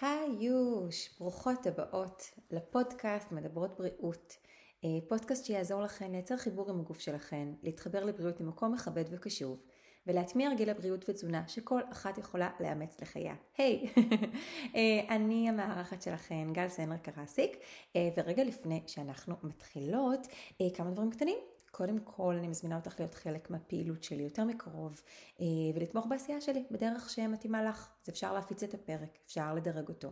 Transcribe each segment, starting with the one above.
היוש, ברוכות הבאות לפודקאסט מדברות בריאות. אה, פודקאסט שיעזור לכן לייצר חיבור עם הגוף שלכן, להתחבר לבריאות ממקום מכבד וקשוב, ולהטמיע רגיל הבריאות ותזונה שכל אחת יכולה לאמץ לחייה. היי, hey. אה, אני המארחת שלכן, גל סנר קרסיק, אה, ורגע לפני שאנחנו מתחילות, כמה דברים קטנים. קודם כל אני מזמינה אותך להיות חלק מהפעילות שלי יותר מקרוב אה, ולתמוך בעשייה שלי בדרך שמתאימה לך. אז אפשר להפיץ את הפרק, אפשר לדרג אותו.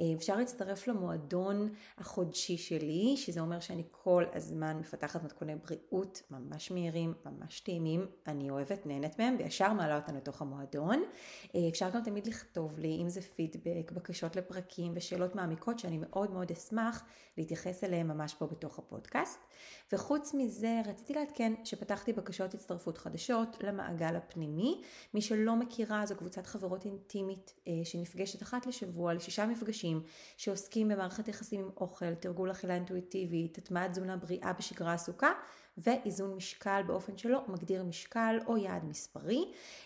אה, אפשר להצטרף למועדון החודשי שלי, שזה אומר שאני כל הזמן מפתחת מתכוני בריאות ממש מהירים, ממש טעימים, אני אוהבת, נהנית מהם, וישר מעלה אותם לתוך המועדון. אה, אפשר גם תמיד לכתוב לי, אם זה פידבק, בקשות לפרקים ושאלות מעמיקות שאני מאוד מאוד אשמח להתייחס אליהם ממש פה בתוך הפודקאסט. וחוץ מזה, לעדכן שפתחתי בקשות הצטרפות חדשות למעגל הפנימי. מי שלא מכירה, זו קבוצת חברות אינטימית אה, שנפגשת אחת לשבוע לשישה מפגשים שעוסקים במערכת יחסים עם אוכל, תרגול אכילה אינטואיטיבית, הטמעת תזונה בריאה בשגרה עסוקה ואיזון משקל באופן שלא מגדיר משקל או יעד מספרי.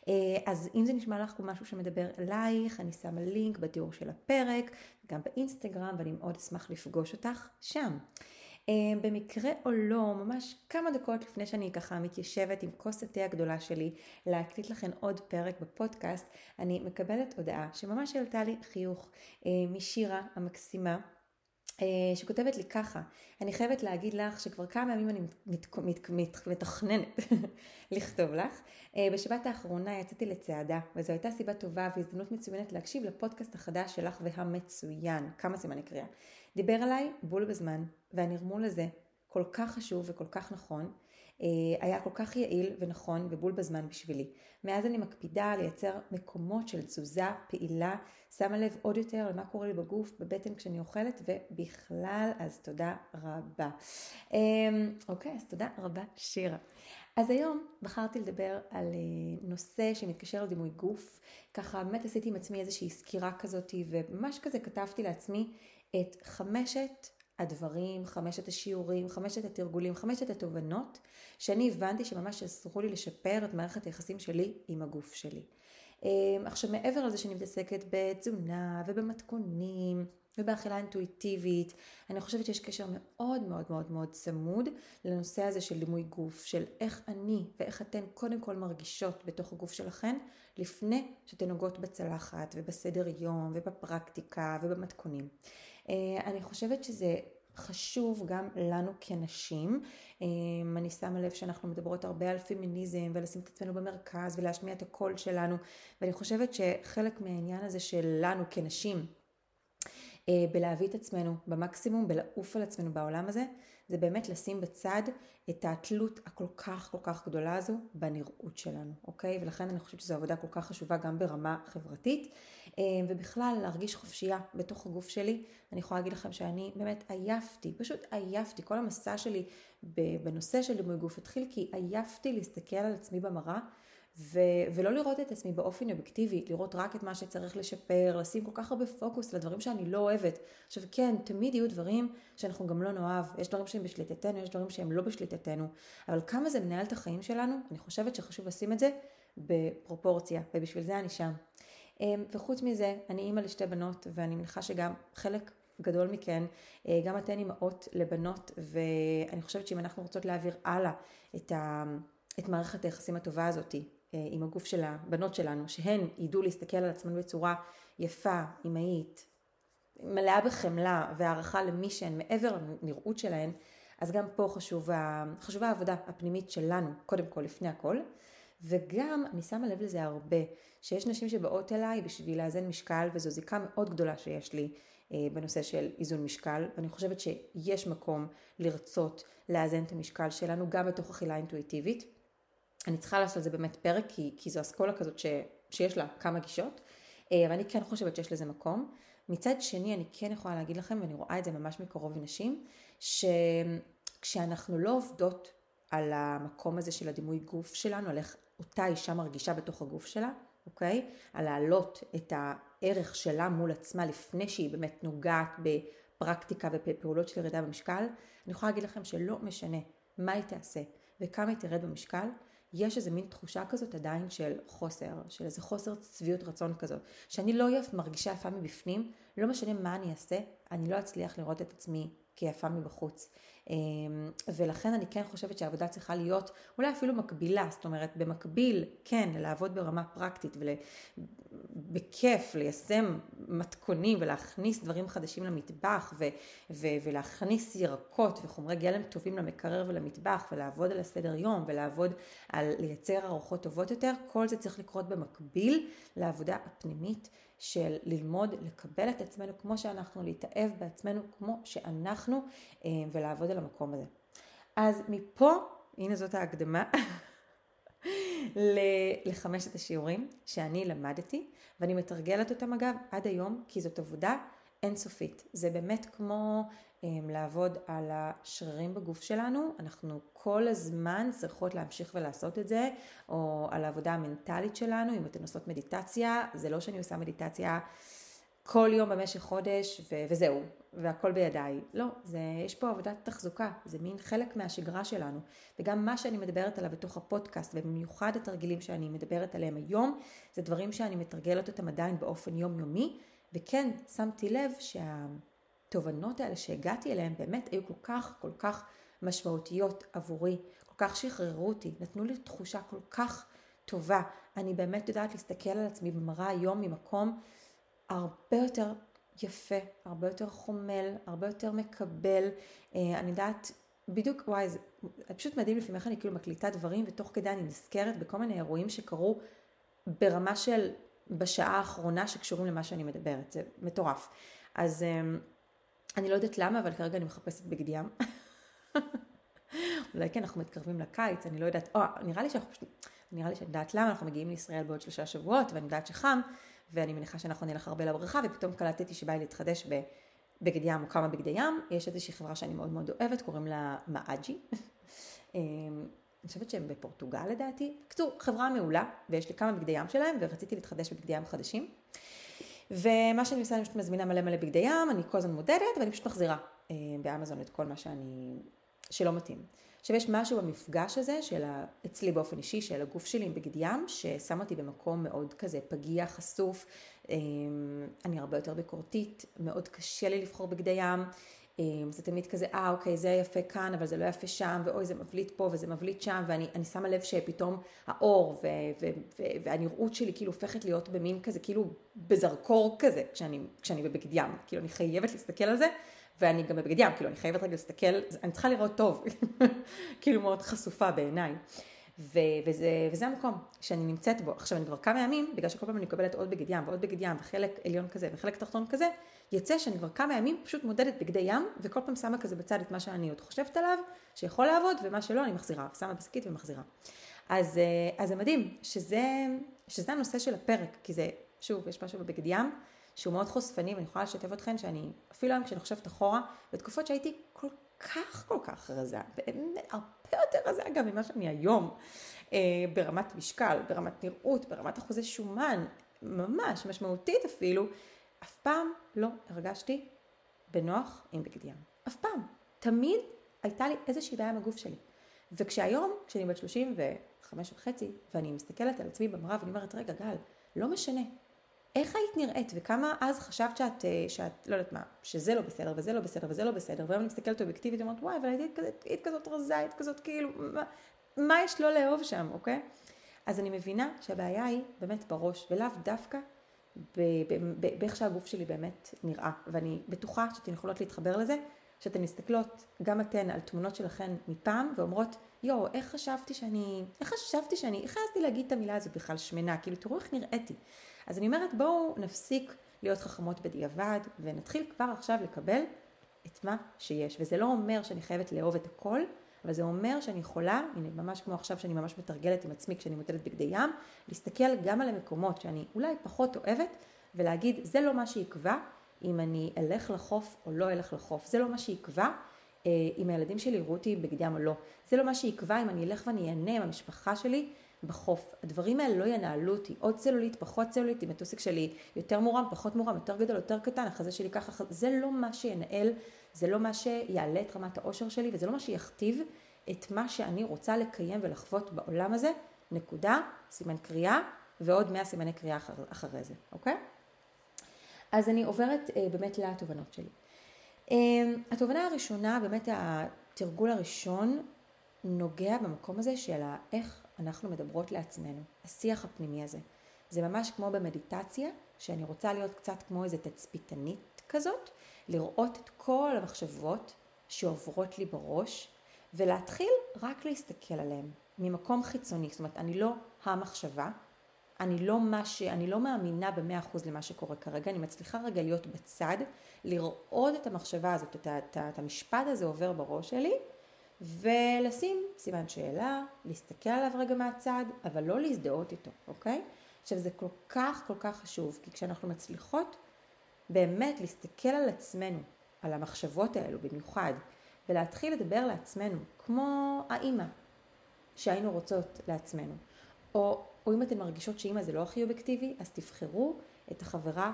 אה, אז אם זה נשמע לך משהו שמדבר אלייך, אני שמה לינק בתיאור של הפרק, גם באינסטגרם, ואני מאוד אשמח לפגוש אותך שם. אה, במקרה או לא, ממש כמה דקות לפני שאני ככה מתיישבת עם כוס התה הגדולה שלי להקליט לכם עוד פרק בפודקאסט, אני מקבלת הודעה שממש העלתה לי חיוך אה, משירה המקסימה. אה, שכותבת לי ככה, אני חייבת להגיד לך שכבר כמה ימים אני מת, מת, מת, מתכננת לכתוב לך. בשבת האחרונה יצאתי לצעדה, וזו הייתה סיבה טובה והזדמנות מצוינת להקשיב לפודקאסט החדש שלך והמצוין. כמה סימני קריאה. דיבר עליי בול בזמן, והנרמול הזה כל כך חשוב וכל כך נכון, אה, היה כל כך יעיל ונכון ובול בזמן בשבילי. מאז אני מקפידה לייצר מקומות של תזוזה פעילה, שמה לב עוד יותר על מה קורה לי בגוף, בבטן כשאני אוכלת ובכלל, אז תודה רבה. אמ, אוקיי, אז תודה רבה שירה. אז היום בחרתי לדבר על אה, נושא שמתקשר לדימוי גוף. ככה באמת עשיתי עם עצמי איזושהי סקירה כזאת וממש כזה כתבתי לעצמי את חמשת הדברים, חמשת השיעורים, חמשת התרגולים, חמשת התובנות, שאני הבנתי שממש עזרו לי לשפר את מערכת היחסים שלי עם הגוף שלי. אמ, עכשיו מעבר לזה שאני מתעסקת בתזונה ובמתכונים ובאכילה אינטואיטיבית, אני חושבת שיש קשר מאוד מאוד מאוד מאוד צמוד לנושא הזה של דימוי גוף, של איך אני ואיך אתן קודם כל מרגישות בתוך הגוף שלכן, לפני שאתן נוגעות בצלחת ובסדר יום ובפרקטיקה ובמתכונים. אה, אני חושבת שזה חשוב גם לנו כנשים. אה, אני שמה לב שאנחנו מדברות הרבה על פמיניזם ולשים את עצמנו במרכז ולהשמיע את הקול שלנו ואני חושבת שחלק מהעניין הזה שלנו כנשים אה, בלהביא את עצמנו במקסימום, בלעוף על עצמנו בעולם הזה, זה באמת לשים בצד את התלות הכל כך כל כך גדולה הזו בנראות שלנו, אוקיי? ולכן אני חושבת שזו עבודה כל כך חשובה גם ברמה חברתית, אה, ובכלל להרגיש חופשייה בתוך הגוף שלי. אני יכולה להגיד לכם שאני באמת עייפתי, פשוט עייפתי, כל המסע שלי בנושא של דימוי גוף התחיל כי עייפתי להסתכל על עצמי במראה ו- ולא לראות את עצמי באופן אובייקטיבי, לראות רק את מה שצריך לשפר, לשים כל כך הרבה פוקוס לדברים שאני לא אוהבת. עכשיו כן, תמיד יהיו דברים שאנחנו גם לא נאהב, יש דברים שהם בשליטתנו, יש דברים שהם לא בשליטתנו, אבל כמה זה מנהל את החיים שלנו, אני חושבת שחשוב לשים את זה בפרופורציה, ובשביל זה אני שם. אמ, וחוץ מזה, אני אימא לשתי בנות, ואני מניחה שגם חלק גדול מכן, אה, גם אתן אימהות לבנות, ואני חושבת שאם אנחנו רוצות להעביר הלאה את, ה, את מערכת היחסים הטובה הזאתי עם הגוף של הבנות שלנו, שהן ידעו להסתכל על עצמן בצורה יפה, אמהית, מלאה בחמלה והערכה למי שהן מעבר לנראות שלהן, אז גם פה חשוב, חשובה העבודה הפנימית שלנו, קודם כל, לפני הכל. וגם, אני שמה לב לזה הרבה, שיש נשים שבאות אליי בשביל לאזן משקל, וזו זיקה מאוד גדולה שיש לי אה, בנושא של איזון משקל, ואני חושבת שיש מקום לרצות לאזן את המשקל שלנו, גם בתוך אכילה אינטואיטיבית. אני צריכה לעשות על זה באמת פרק, כי, כי זו אסכולה כזאת ש, שיש לה כמה גישות, אה, אבל אני כן חושבת שיש לזה מקום. מצד שני, אני כן יכולה להגיד לכם, ואני רואה את זה ממש מקרוב עם שכשאנחנו לא עובדות על המקום הזה של הדימוי גוף שלנו, על איך אותה אישה מרגישה בתוך הגוף שלה, אוקיי? על להעלות את הערך שלה מול עצמה לפני שהיא באמת נוגעת בפרקטיקה ובפעולות של ירידה במשקל, אני יכולה להגיד לכם שלא משנה מה היא תעשה וכמה היא תרד במשקל, יש איזה מין תחושה כזאת עדיין של חוסר, של איזה חוסר צביעות רצון כזאת, שאני לא מרגישה יפה מבפנים, לא משנה מה אני אעשה, אני לא אצליח לראות את עצמי כיפה מבחוץ. אמ, ולכן אני כן חושבת שהעבודה צריכה להיות אולי אפילו מקבילה, זאת אומרת במקביל כן לעבוד ברמה פרקטית ובכיף ליישם מתכונים ולהכניס דברים חדשים למטבח ו- ו- ולהכניס ירקות וחומרי גלם טובים למקרר ולמטבח ולעבוד על הסדר יום ולעבוד על לייצר ארוחות טובות יותר, כל זה צריך לקרות במקביל לעבודה הפנימית של ללמוד לקבל את עצמנו כמו שאנחנו, להתאהב בעצמנו כמו שאנחנו אה, ולעבוד על המקום הזה. אז מפה, הנה זאת ההקדמה, לחמשת השיעורים שאני למדתי ואני מתרגלת אותם אגב עד היום כי זאת עבודה אינסופית. זה באמת כמו לעבוד על השרירים בגוף שלנו, אנחנו כל הזמן צריכות להמשיך ולעשות את זה, או על העבודה המנטלית שלנו, אם אתן עושות מדיטציה, זה לא שאני עושה מדיטציה כל יום במשך חודש ו- וזהו, והכל בידיי. לא, זה, יש פה עבודת תחזוקה, זה מין חלק מהשגרה שלנו. וגם מה שאני מדברת עליו בתוך הפודקאסט, ובמיוחד התרגילים שאני מדברת עליהם היום, זה דברים שאני מתרגלת אותם עדיין באופן יומיומי, וכן, שמתי לב שהתובנות האלה שהגעתי אליהן באמת היו כל כך כל כך משמעותיות עבורי, כל כך שחררו אותי, נתנו לי תחושה כל כך טובה. אני באמת יודעת להסתכל על עצמי במראה היום ממקום הרבה יותר יפה, הרבה יותר חומל, הרבה יותר מקבל. אה, אני יודעת בדיוק, וואי, זה פשוט מדהים לפעמים איך אני כאילו מקליטה דברים ותוך כדי אני נזכרת בכל מיני אירועים שקרו ברמה של בשעה האחרונה שקשורים למה שאני מדברת, זה מטורף. אז אמ, אני לא יודעת למה, אבל כרגע אני מחפשת בגד ים. אולי כי אנחנו מתקרבים לקיץ, אני לא יודעת, או, נראה לי שאנחנו פשוט, נראה לי שאני יודעת למה, אנחנו מגיעים לישראל בעוד שלושה שבועות, ואני יודעת שחם, ואני מניחה שאנחנו נלך הרבה לבריכה, ופתאום קלטתי שבא לי להתחדש בבגד ים או כמה בגדי ים. יש איזושהי חברה שאני מאוד מאוד אוהבת, קוראים לה מאג'י. אמ, אני חושבת שהם בפורטוגל לדעתי. בקיצור, חברה מעולה, ויש לי כמה בגדי ים שלהם, ורציתי להתחדש בבגדי ים חדשים. ומה שאני עושה, אני פשוט מזמינה מלא מלא בגדי ים, אני כל הזמן מודדת, ואני פשוט מחזירה אה, באמזון את כל מה שאני, שלא מתאים. עכשיו יש משהו במפגש הזה, של ה... אצלי באופן אישי, של הגוף שלי עם בגד ים, ששם אותי במקום מאוד כזה פגיע, חשוף, אה, אני הרבה יותר ביקורתית, מאוד קשה לי לבחור בגדי ים. זה תמיד כזה, אה אוקיי זה יפה כאן אבל זה לא יפה שם ואוי זה מבליט פה וזה מבליט שם ואני שמה לב שפתאום האור ו, ו, ו, והנראות שלי כאילו הופכת להיות במין כזה כאילו בזרקור כזה כשאני, כשאני בבגד ים, כאילו אני חייבת להסתכל על זה ואני גם בבגד ים, כאילו אני חייבת רגע להסתכל, אני צריכה לראות טוב, כאילו מאוד חשופה בעיניי. ו- וזה, וזה המקום שאני נמצאת בו. עכשיו אני כבר כמה ימים, בגלל שכל פעם אני מקבלת עוד בגד ים ועוד בגד ים וחלק עליון כזה וחלק תחתון כזה, יוצא שאני כבר כמה ימים פשוט מודדת בגדי ים וכל פעם שמה כזה בצד את מה שאני עוד חושבת עליו, שיכול לעבוד ומה שלא אני מחזירה, שמה בשקית ומחזירה. אז, אה, אז זה מדהים שזה, שזה הנושא של הפרק, כי זה, שוב, יש משהו בבגד ים שהוא מאוד חושפני ואני יכולה לשתף אתכם שאני, אפילו היום כשאני חושבת אחורה, בתקופות שהייתי כל כך כל כך רזה, באמת הרבה יותר רזה גם ממה שאני היום, אה, ברמת משקל, ברמת נראות, ברמת אחוזי שומן, ממש משמעותית אפילו, אף פעם לא הרגשתי בנוח עם בגד ים. אף פעם. תמיד הייתה לי איזושהי בעיה עם הגוף שלי. וכשהיום, כשאני בת 35 וחצי, ואני מסתכלת על עצמי במראה ואני אומרת, רגע גל, לא משנה, איך היית נראית וכמה אז חשבת שאת, אה, שאת, לא יודעת מה, שזה לא בסדר וזה לא בסדר וזה לא בסדר, והיום אני מסתכלת אובייקטיבית ואומרת, וואי, אבל היית, היית כזאת רזה, היית כזאת כאילו, מה, מה יש לא לאהוב שם, אוקיי? אז אני מבינה שהבעיה היא באמת בראש, ולאו דווקא באיך שהגוף שלי באמת נראה, ואני בטוחה שאתן יכולות להתחבר לזה, שאתן מסתכלות, גם אתן, על תמונות שלכן מפעם, ואומרות, יואו, איך חשבתי שאני, איך חשבתי שאני, איך העזתי להגיד את המילה הזו בכלל שמנה, כאילו תראו איך נראיתי. אז אני אומרת, בואו נפסיק להיות חכמות בדיעבד, ונתחיל כבר עכשיו לקבל את מה שיש. וזה לא אומר שאני חייבת לאהוב את הכל, אבל זה אומר שאני יכולה, הנה ממש כמו עכשיו שאני ממש מתרגלת עם עצמי כשאני מוטלת בגדי ים, להסתכל גם על המקומות שאני אולי פחות אוהבת, ולהגיד, זה לא מה שיקבע אם אני אלך לחוף או לא אלך לחוף. זה לא מה שיקבע אם הילדים שלי יראו אותי בגדי ים או לא. זה לא מה שיקבע אם אני אלך ואני אענה עם המשפחה שלי בחוף. הדברים האלה לא ינהלו אותי. עוד צלולית, פחות צלולית, אם הטוסיק שלי יותר מורם, פחות מורם, יותר גדול, יותר קטן, החזה שלי ככה, זה לא מה שינהל, זה לא מה שיעלה את רמת האושר שלי, וזה לא מה שיכתיב אה, את מה שאני רוצה לקיים ולחוות בעולם הזה, נקודה, סימן קריאה, ועוד 100 סימני קריאה אחר, אחרי זה, אוקיי? אז אני עוברת אה, באמת לתובנות שלי. אה, התובנה הראשונה, באמת התרגול הראשון, נוגע במקום הזה של איך אנחנו מדברות לעצמנו, השיח הפנימי הזה. זה ממש כמו במדיטציה, שאני רוצה להיות קצת כמו איזה תצפיתנית כזאת, לראות את כל המחשבות שעוברות לי בראש, ולהתחיל רק להסתכל עליהן ממקום חיצוני. זאת אומרת, אני לא המחשבה, אני לא, ש... אני לא מאמינה במאה אחוז למה שקורה כרגע, אני מצליחה רגע להיות בצד, לראות את המחשבה הזאת, את, את, את המשפט הזה עובר בראש שלי, ולשים סימן שאלה, להסתכל עליו רגע מהצד, אבל לא להזדהות איתו, אוקיי? עכשיו זה כל כך כל כך חשוב, כי כשאנחנו מצליחות באמת להסתכל על עצמנו, על המחשבות האלו במיוחד, ולהתחיל לדבר לעצמנו, כמו האימא שהיינו רוצות לעצמנו, או, או אם אתן מרגישות שאימא זה לא הכי אובייקטיבי, אז תבחרו את החברה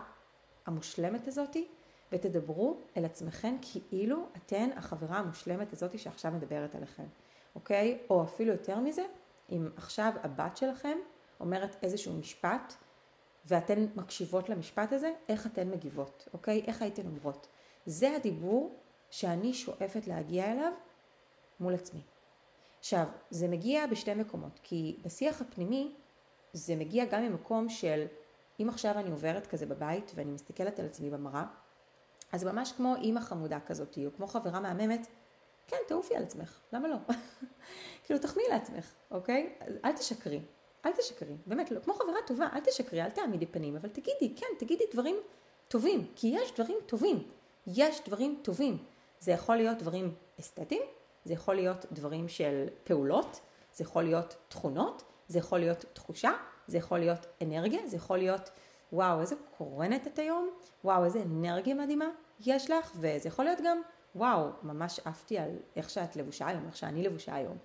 המושלמת הזאתי ותדברו אל עצמכן כאילו אתן החברה המושלמת הזאתי שעכשיו מדברת עליכם, אוקיי? או אפילו יותר מזה, אם עכשיו הבת שלכם אומרת איזשהו משפט ואתן מקשיבות למשפט הזה, איך אתן מגיבות, אוקיי? איך הייתן אומרות? זה הדיבור שאני שואפת להגיע אליו מול עצמי. עכשיו, זה מגיע בשתי מקומות, כי בשיח הפנימי זה מגיע גם ממקום של אם עכשיו אני עוברת כזה בבית ואני מסתכלת על עצמי במראה, אז ממש כמו אימא חמודה כזאת, או כמו חברה מהממת, כן, תעופי על עצמך, למה לא? כאילו, תחמיאי לעצמך, אוקיי? אל תשקרי, אל תשקרי, באמת, לא, כמו חברה טובה, אל תשקרי, אל תעמידי פנים, אבל תגידי, כן, תגידי דברים טובים, כי יש דברים טובים, יש דברים טובים. זה יכול להיות דברים אסתטיים, זה יכול להיות דברים של פעולות, זה יכול להיות תכונות, זה יכול להיות תחושה, זה יכול להיות אנרגיה, זה יכול להיות וואו איזה קורנת את היום, וואו איזה אנרגיה מדהימה יש לך, וזה יכול להיות גם וואו ממש עפתי על איך שאת לבושה היום, איך שאני לבושה היום.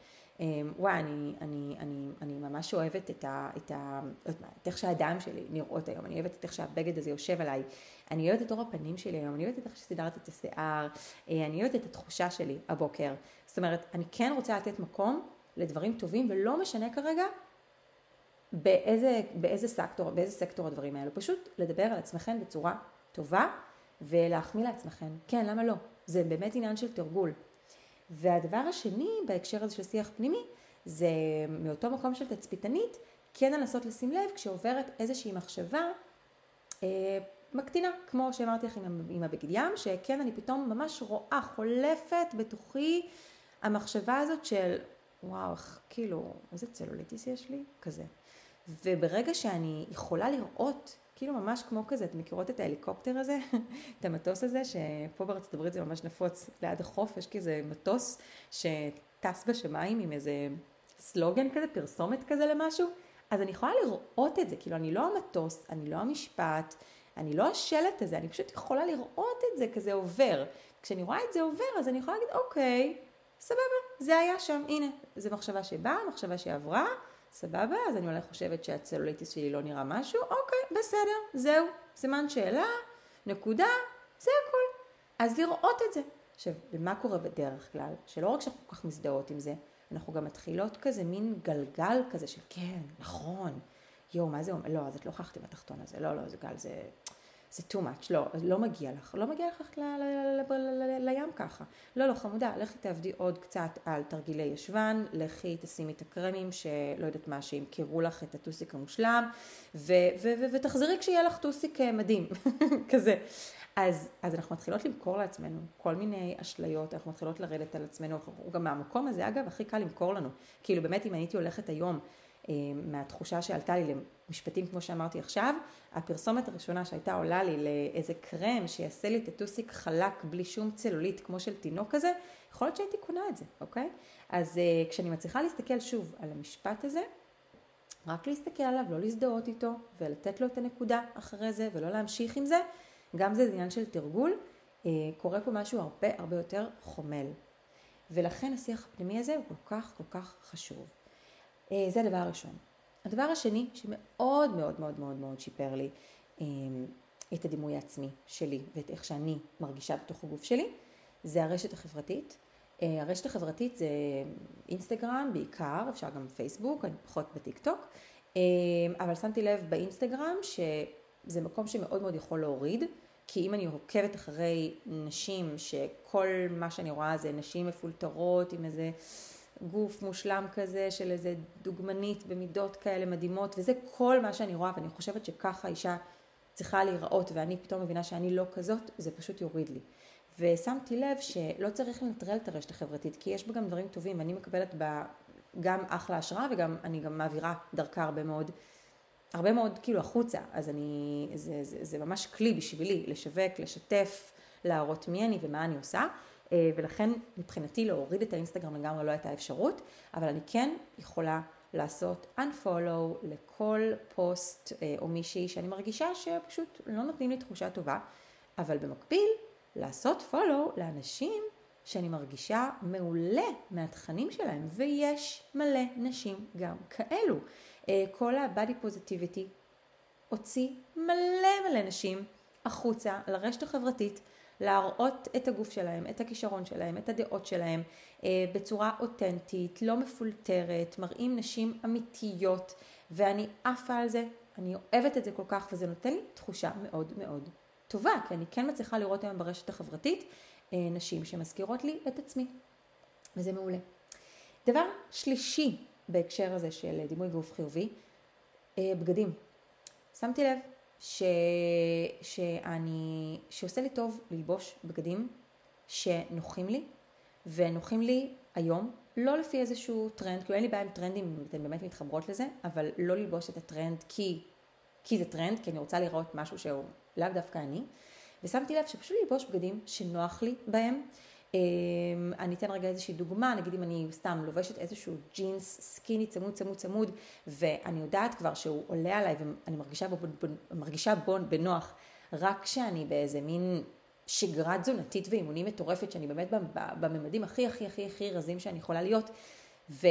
אמ, וואי, אני, אני, אני, אני ממש אוהבת את, ה, את, ה, את איך שהדם שלי נראות היום, אני אוהבת את איך שהבגד הזה יושב עליי, אני אוהבת את אור הפנים שלי היום, אני אוהבת את איך שסידרת את השיער, אה, אני אוהבת את התחושה שלי הבוקר. זאת אומרת, אני כן רוצה לתת מקום לדברים טובים, ולא משנה כרגע באיזה, באיזה, סקטור, באיזה סקטור הדברים האלו, פשוט לדבר על עצמכם בצורה טובה ולהחמיא לעצמכם. כן, למה לא? זה באמת עניין של תרגול. והדבר השני בהקשר הזה של שיח פנימי, זה מאותו מקום של תצפיתנית, כן לנסות לשים לב כשעוברת איזושהי מחשבה אה, מקטינה, כמו שאמרתי לך עם, עם הבגד ים, שכן אני פתאום ממש רואה, חולפת בתוכי המחשבה הזאת של וואו, כאילו, איזה צלוליטיס יש לי? כזה. וברגע שאני יכולה לראות כאילו ממש כמו כזה, אתם מכירות את ההליקופטר הזה? את המטוס הזה, שפה בארצות הברית זה ממש נפוץ ליד החוף, יש כזה מטוס שטס בשמיים עם איזה סלוגן כזה, פרסומת כזה למשהו, אז אני יכולה לראות את זה, כאילו אני לא המטוס, אני לא המשפט, אני לא השלט הזה, אני פשוט יכולה לראות את זה כזה עובר. כשאני רואה את זה עובר, אז אני יכולה להגיד, אוקיי, סבבה, זה היה שם, הנה, זו מחשבה שבאה, מחשבה שעברה, סבבה, אז אני אולי חושבת שהצלוליטיס שלי לא נראה משהו, אוקיי, בסדר, זהו, סימן שאלה, נקודה, זה הכל. אז לראות את זה. עכשיו, ומה קורה בדרך כלל? שלא רק שאנחנו כל כך מזדהות עם זה, אנחנו גם מתחילות כזה מין גלגל כזה של כן, נכון, יואו, מה זה אומר? לא, אז את לא הוכחת עם התחתון הזה, לא, לא, זה גל, זה... זה too much, לא, לא מגיע לך, לא מגיע לך לים ככה. לא, לא, חמודה, לכי תעבדי עוד קצת על תרגילי ישבן, לכי תשימי את הקרמים שלא יודעת מה, שימכרו לך את הטוסיק המושלם, ו- ו- ו- ותחזרי כשיהיה לך טוסיק אה, מדהים, כזה. אז, אז אנחנו מתחילות למכור לעצמנו כל מיני אשליות, אנחנו מתחילות לרדת על עצמנו, גם מהמקום הזה אגב הכי קל למכור לנו, כאילו באמת אם הייתי הולכת היום אה, מהתחושה שעלתה לי למשפטים כמו שאמרתי עכשיו, הפרסומת הראשונה שהייתה עולה לי לאיזה קרם שיעשה לי את הטוסיק חלק בלי שום צלולית כמו של תינוק כזה, יכול להיות שהייתי קונה את זה, אוקיי? אז אה, כשאני מצליחה להסתכל שוב על המשפט הזה, רק להסתכל עליו, לא להזדהות איתו ולתת לו את הנקודה אחרי זה ולא להמשיך עם זה, גם זה עניין של תרגול, אה, קורה פה משהו הרבה הרבה יותר חומל. ולכן השיח הפנימי הזה הוא כל כך כל כך חשוב. אה, זה הדבר הראשון. הדבר השני שמאוד מאוד מאוד מאוד מאוד שיפר לי אה, את הדימוי העצמי שלי ואת איך שאני מרגישה בתוך הגוף שלי, זה הרשת החברתית. אה, הרשת החברתית זה אינסטגרם בעיקר, אפשר גם פייסבוק, אני פחות בטיק טוק, אה, אבל שמתי לב באינסטגרם שזה מקום שמאוד מאוד יכול להוריד, כי אם אני עוקבת אחרי נשים שכל מה שאני רואה זה נשים מפולטרות עם איזה גוף מושלם כזה של איזה דוגמנית במידות כאלה מדהימות, וזה כל מה שאני רואה ואני חושבת שככה אישה צריכה להיראות ואני פתאום מבינה שאני לא כזאת, זה פשוט יוריד לי. ושמתי לב שלא צריך לנטרל את הרשת החברתית, כי יש בה גם דברים טובים, ואני מקבלת בה גם אחלה השראה וגם אני גם מעבירה דרכה הרבה מאוד, הרבה מאוד כאילו החוצה, אז אני, זה, זה, זה ממש כלי בשבילי לשווק, לשתף, להראות מי אני ומה אני עושה, ולכן מבחינתי להוריד את האינסטגרם לגמרי לא הייתה אפשרות, אבל אני כן יכולה לעשות unfollow לכל פוסט אה, או מישהי שאני מרגישה שפשוט לא נותנים לי תחושה טובה, אבל במקביל לעשות follow לאנשים שאני מרגישה מעולה מהתכנים שלהם, ויש מלא נשים גם כאלו. אה, כל ה-body positivity הוציא מלא מלא נשים החוצה לרשת החברתית להראות את הגוף שלהם, את הכישרון שלהם, את הדעות שלהם אה, בצורה אותנטית, לא מפולטרת, מראים נשים אמיתיות ואני עפה על זה, אני אוהבת את זה כל כך וזה נותן לי תחושה מאוד מאוד טובה, כי אני כן מצליחה לראות היום ברשת החברתית אה, נשים שמזכירות לי את עצמי וזה מעולה. דבר שלישי בהקשר הזה של דימוי גוף חיובי, אה, בגדים. שמתי לב ש... שאני... שעושה לי טוב ללבוש בגדים שנוחים לי, ונוחים לי היום, לא לפי איזשהו טרנד, כאילו אין לי בעיה עם טרנדים אתן באמת מתחברות לזה, אבל לא ללבוש את הטרנד כי, כי זה טרנד, כי אני רוצה לראות משהו שהוא לאו דווקא אני, ושמתי לב שפשוט ללבוש בגדים שנוח לי בהם, אני אתן רגע איזושהי דוגמה, נגיד אם אני סתם לובשת איזשהו ג'ינס סקיני צמוד צמוד צמוד ואני יודעת כבר שהוא עולה עליי ואני מרגישה בו, מרגישה בו בנוח רק כשאני באיזה מין שגרה תזונתית ואימונים מטורפת שאני באמת בממדים הכי הכי הכי הכי רזים שאני יכולה להיות ו,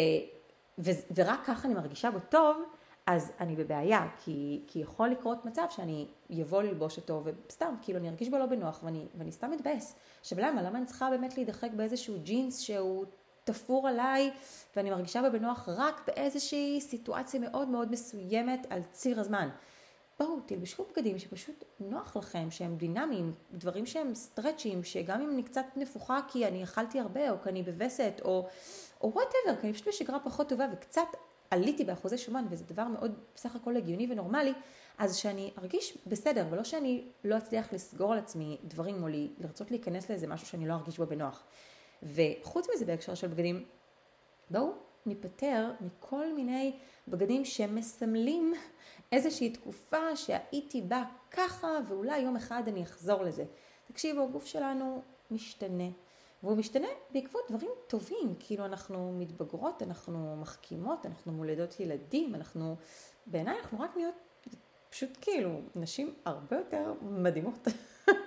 ו, ורק ככה אני מרגישה בו טוב אז אני בבעיה, כי, כי יכול לקרות מצב שאני אבוא ללבוש אותו וסתם, כאילו אני ארגיש בו לא בנוח ואני, ואני סתם אתבאס. עכשיו למה? למה אני צריכה באמת להידחק באיזשהו ג'ינס שהוא תפור עליי ואני מרגישה בו בנוח רק באיזושהי סיטואציה מאוד מאוד מסוימת על ציר הזמן. בואו תלבשו בגדים שפשוט נוח לכם, שהם דינמיים, דברים שהם סטרצ'ים, שגם אם אני קצת נפוחה כי אני אכלתי הרבה או כי אני בווסת או whatever, כי אני פשוט בשגרה פחות טובה וקצת עליתי באחוזי שומן וזה דבר מאוד בסך הכל הגיוני ונורמלי, אז שאני ארגיש בסדר ולא שאני לא אצליח לסגור על עצמי דברים או לרצות להיכנס לאיזה משהו שאני לא ארגיש בו בנוח. וחוץ מזה בהקשר של בגדים, בואו ניפטר מכל מיני בגדים שמסמלים איזושהי תקופה שהייתי בה ככה ואולי יום אחד אני אחזור לזה. תקשיבו, הגוף שלנו משתנה. והוא משתנה בעקבות דברים טובים, כאילו אנחנו מתבגרות, אנחנו מחכימות, אנחנו מולדות ילדים, אנחנו, בעיניי אנחנו רק נהיות פשוט כאילו נשים הרבה יותר מדהימות.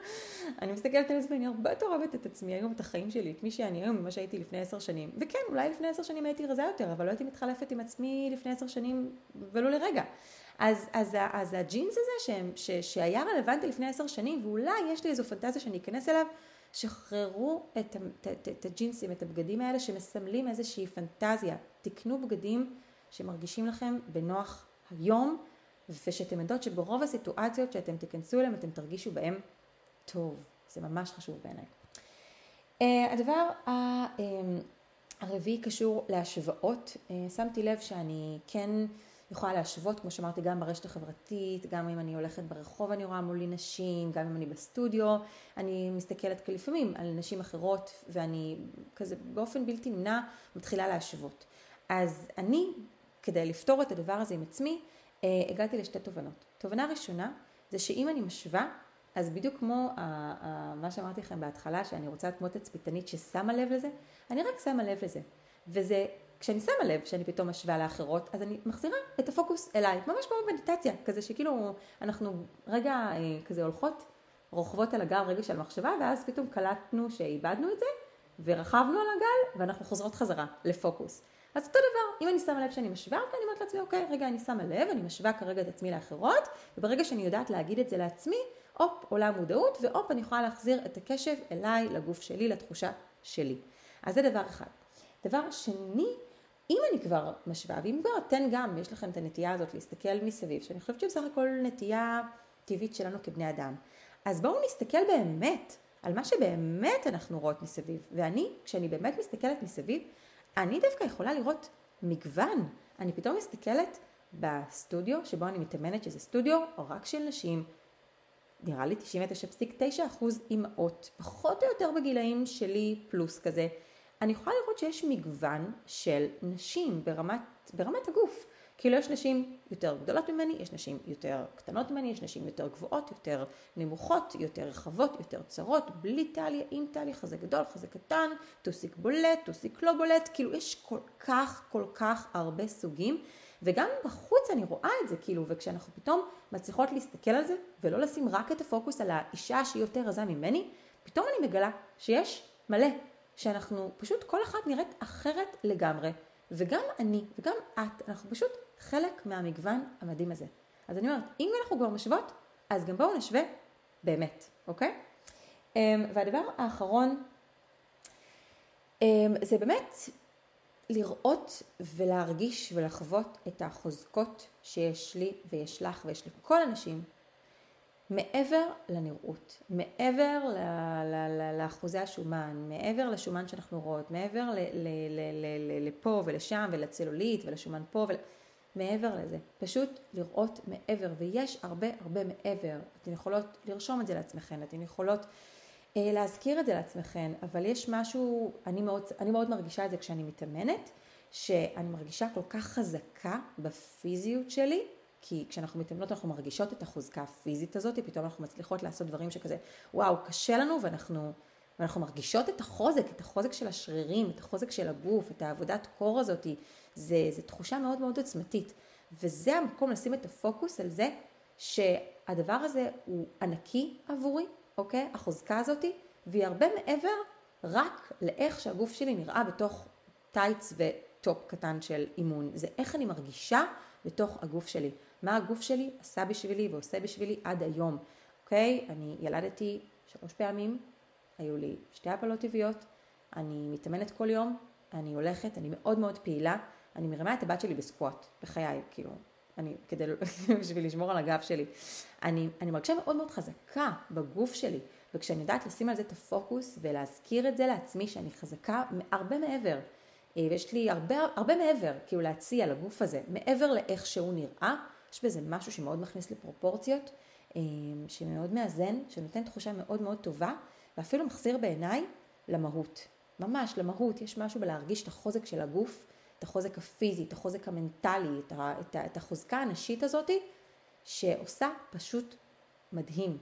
אני מסתכלת על עצמי, אני הרבה יותר אוהבת את עצמי היום, את החיים שלי, את מי שאני היום, ממה שהייתי לפני עשר שנים. וכן, אולי לפני עשר שנים הייתי רזה יותר, אבל לא הייתי מתחלפת עם עצמי לפני עשר שנים ולא לרגע. אז, אז, אז הג'ינס הזה ש, ש, שהיה רלוונטי לפני עשר שנים, ואולי יש לי איזו פנטזיה שאני אכנס אליו, שחררו את, את, את, את הג'ינסים, את הבגדים האלה שמסמלים איזושהי פנטזיה. תקנו בגדים שמרגישים לכם בנוח היום, ושאתם יודעות שברוב הסיטואציות שאתם תיכנסו אליהם אתם תרגישו בהם טוב. זה ממש חשוב בעיניי. Uh, הדבר ה... uh, הרביעי קשור להשוואות. Uh, שמתי לב שאני כן יכולה להשוות, כמו שאמרתי, גם ברשת החברתית, גם אם אני הולכת ברחוב אני רואה מולי נשים, גם אם אני בסטודיו, אני מסתכלת לפעמים על נשים אחרות ואני כזה באופן בלתי נמנע מתחילה להשוות. אז אני, כדי לפתור את הדבר הזה עם עצמי, אה, הגעתי לשתי תובנות. תובנה ראשונה זה שאם אני משווה, אז בדיוק כמו מה שאמרתי לכם בהתחלה, שאני רוצה להיות כמו תצפיתנית ששמה לב לזה, אני רק שמה לב לזה. וזה כשאני שמה לב שאני פתאום משווה לאחרות, אז אני מחזירה את הפוקוס אליי, ממש כמו במדיטציה, כזה שכאילו אנחנו רגע אה, כזה הולכות, רוכבות על הגל רגע של מחשבה, ואז פתאום קלטנו שאיבדנו את זה, ורכבנו על הגל, ואנחנו חוזרות חזרה לפוקוס. אז אותו דבר, אם אני שמה לב שאני משווה, אני אומרת לעצמי, אוקיי, רגע, אני שמה לב, אני משווה כרגע את עצמי לאחרות, וברגע שאני יודעת להגיד את זה לעצמי, הופ, עולה המודעות, והופ, אני יכולה להחזיר את הקשב אליי, לגוף שלי, לתחושה שלי. אז זה דבר אחד. דבר שני, אם אני כבר משווה, ואם כבר אתן גם, יש לכם את הנטייה הזאת להסתכל מסביב, שאני חושבת שבסך הכל נטייה טבעית שלנו כבני אדם, אז בואו נסתכל באמת על מה שבאמת אנחנו רואות מסביב. ואני, כשאני באמת מסתכלת מסביב, אני דווקא יכולה לראות מגוון. אני פתאום מסתכלת בסטודיו שבו אני מתאמנת, שזה סטודיו רק של נשים, נראה לי 99.9% אימהות, פחות או יותר בגילאים שלי פלוס כזה. אני יכולה לראות שיש מגוון של נשים ברמת, ברמת הגוף. כאילו יש נשים יותר גדולות ממני, יש נשים יותר קטנות ממני, יש נשים יותר גבוהות, יותר נמוכות, יותר רחבות, יותר צרות, בלי טליה, עם טליה, חזה גדול, חזה קטן, טוסיק בולט, טוסיק לא בולט, כאילו יש כל כך כל כך הרבה סוגים, וגם בחוץ אני רואה את זה, כאילו, וכשאנחנו פתאום מצליחות להסתכל על זה, ולא לשים רק את הפוקוס על האישה שהיא יותר רזה ממני, פתאום אני מגלה שיש מלא, שאנחנו פשוט כל אחת נראית אחרת לגמרי, וגם אני וגם את, אנחנו פשוט חלק מהמגוון המדהים הזה. אז אני אומרת, אם אנחנו כבר משוות, אז גם בואו נשווה באמת, אוקיי? אמ, והדבר האחרון, אמ, זה באמת לראות ולהרגיש ולחוות את החוזקות שיש לי ויש לך ויש לכל הנשים מעבר לנראות, מעבר לאחוזי השומן, מעבר לשומן שאנחנו רואות, מעבר לפה ולשם ולצלולית ולשומן פה, ול... מעבר לזה, פשוט לראות מעבר, ויש הרבה הרבה מעבר, אתן יכולות לרשום את זה לעצמכן, אתן יכולות אה, להזכיר את זה לעצמכן, אבל יש משהו, אני מאוד, אני מאוד מרגישה את זה כשאני מתאמנת, שאני מרגישה כל כך חזקה בפיזיות שלי, כי כשאנחנו מתאמנות אנחנו מרגישות את החוזקה הפיזית הזאת, פתאום אנחנו מצליחות לעשות דברים שכזה, וואו, קשה לנו ואנחנו, ואנחנו מרגישות את החוזק, את החוזק של השרירים, את החוזק של הגוף, את העבודת קור הזאת, זה, זה תחושה מאוד מאוד עוצמתית. וזה המקום לשים את הפוקוס על זה שהדבר הזה הוא ענקי עבורי, אוקיי? החוזקה הזאתי, והיא הרבה מעבר רק לאיך שהגוף שלי נראה בתוך טייץ וטופ קטן של אימון. זה איך אני מרגישה בתוך הגוף שלי. מה הגוף שלי עשה בשבילי ועושה בשבילי עד היום, אוקיי? אני ילדתי שלוש פעמים, היו לי שתי הפלות טבעיות, אני מתאמנת כל יום, אני הולכת, אני מאוד מאוד פעילה, אני מרימה את הבת שלי בסקווט, בחיי, כאילו, אני, כדי, בשביל לשמור על הגב שלי. אני, אני מרגישה מאוד מאוד חזקה בגוף שלי, וכשאני יודעת לשים על זה את הפוקוס ולהזכיר את זה לעצמי שאני חזקה הרבה מעבר, אה, ויש לי הרבה, הרבה מעבר, כאילו להציע לגוף הזה, מעבר לאיך שהוא נראה, יש בזה משהו שמאוד מכניס לפרופורציות, אה, שמאוד מאזן, שנותן תחושה מאוד מאוד טובה, ואפילו מחזיר בעיניי למהות. ממש, למהות, יש משהו בלהרגיש את החוזק של הגוף, את החוזק הפיזי, את החוזק המנטלי, את, ה, את, ה, את החוזקה הנשית הזאת, שעושה פשוט מדהים.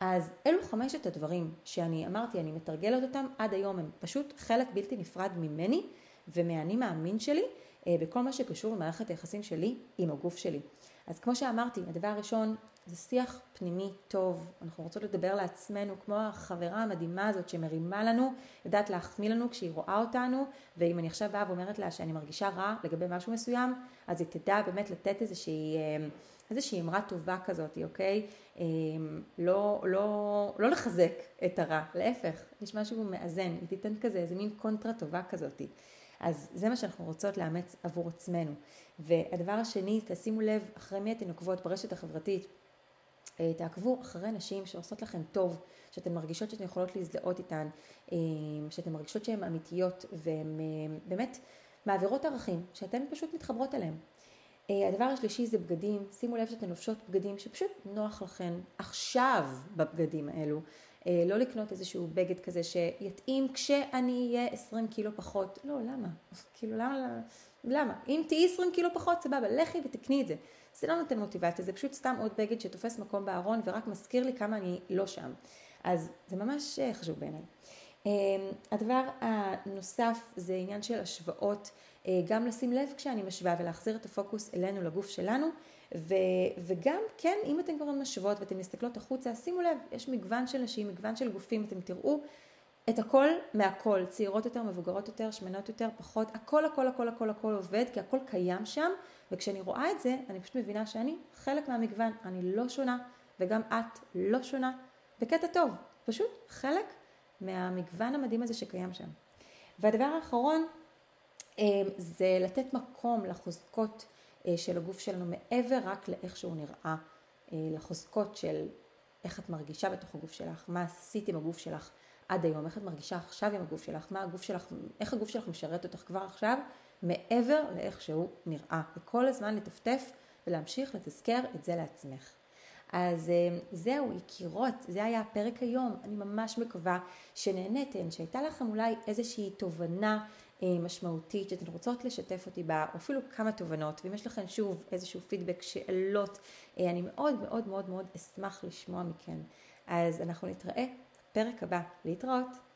אז אלו חמשת הדברים שאני אמרתי, אני מתרגלת אותם עד היום, הם פשוט חלק בלתי נפרד ממני ומהאני מאמין שלי בכל מה שקשור למערכת היחסים שלי עם הגוף שלי. אז כמו שאמרתי, הדבר הראשון זה שיח פנימי טוב, אנחנו רוצות לדבר לעצמנו כמו החברה המדהימה הזאת שמרימה לנו, יודעת להחמיא לנו כשהיא רואה אותנו, ואם אני עכשיו באה ואומרת לה שאני מרגישה רע לגבי משהו מסוים, אז היא תדע באמת לתת איזושהי, אה, איזושהי אמרה טובה כזאת, אוקיי? אה, לא, לא, לא לחזק את הרע, להפך, יש משהו מאזן, היא תיתן כזה איזה מין קונטרה טובה כזאת. אז זה מה שאנחנו רוצות לאמץ עבור עצמנו. והדבר השני, תשימו לב אחרי מי אתן עוקבות ברשת החברתית. אה, תעקבו אחרי נשים שעושות לכם טוב, שאתן מרגישות שאתן יכולות להזדהות איתן, אה, שאתן מרגישות שהן אמיתיות והן אה, באמת מעבירות ערכים, שאתן פשוט מתחברות אליהם. הדבר השלישי זה בגדים, שימו לב שאתן לובשות בגדים שפשוט נוח לכן עכשיו בבגדים האלו, לא לקנות איזשהו בגד כזה שיתאים כשאני אהיה 20 קילו פחות, לא למה, כאילו למה, למה, אם תהיי 20 קילו פחות סבבה, לכי ותקני את זה. זה לא נותן מוטיבציה, זה פשוט סתם עוד בגד שתופס מקום בארון ורק מזכיר לי כמה אני לא שם. אז זה ממש אה, חשוב בעיניי. אמ, הדבר הנוסף זה עניין של השוואות, אה, גם לשים לב כשאני משווה ולהחזיר את הפוקוס אלינו, לגוף שלנו, ו, וגם כן, אם אתן כבר משוות ואתן מסתכלות החוצה, שימו לב, יש מגוון של נשים, מגוון של גופים, אתם תראו את הכל מהכל, צעירות יותר, מבוגרות יותר, שמנות יותר, פחות, הכל הכל הכל הכל הכל עובד, כי הכל קיים שם, וכשאני רואה את זה, אני פשוט מבינה שאני חלק מהמגוון, אני לא שונה, וגם את לא שונה, בקטע טוב, פשוט חלק מהמגוון המדהים הזה שקיים שם. והדבר האחרון זה לתת מקום לחוזקות של הגוף שלנו מעבר רק לאיך שהוא נראה, לחוזקות של איך את מרגישה בתוך הגוף שלך, מה עשית עם הגוף שלך עד היום, איך את מרגישה עכשיו עם הגוף שלך, מה הגוף שלך, איך הגוף שלך משרת אותך כבר עכשיו, מעבר לאיך שהוא נראה. וכל הזמן לטפטף ולהמשיך לתזכר את זה לעצמך. אז אה, זהו, יקירות, זה היה הפרק היום. אני ממש מקווה שנהניתן, שהייתה לכם אולי איזושהי תובנה אה, משמעותית שאתן רוצות לשתף אותי בה, או אפילו כמה תובנות, ואם יש לכם שוב איזשהו פידבק, שאלות, אה, אני מאוד מאוד מאוד מאוד אשמח לשמוע מכן. אז אנחנו נתראה בפרק הבא. להתראות.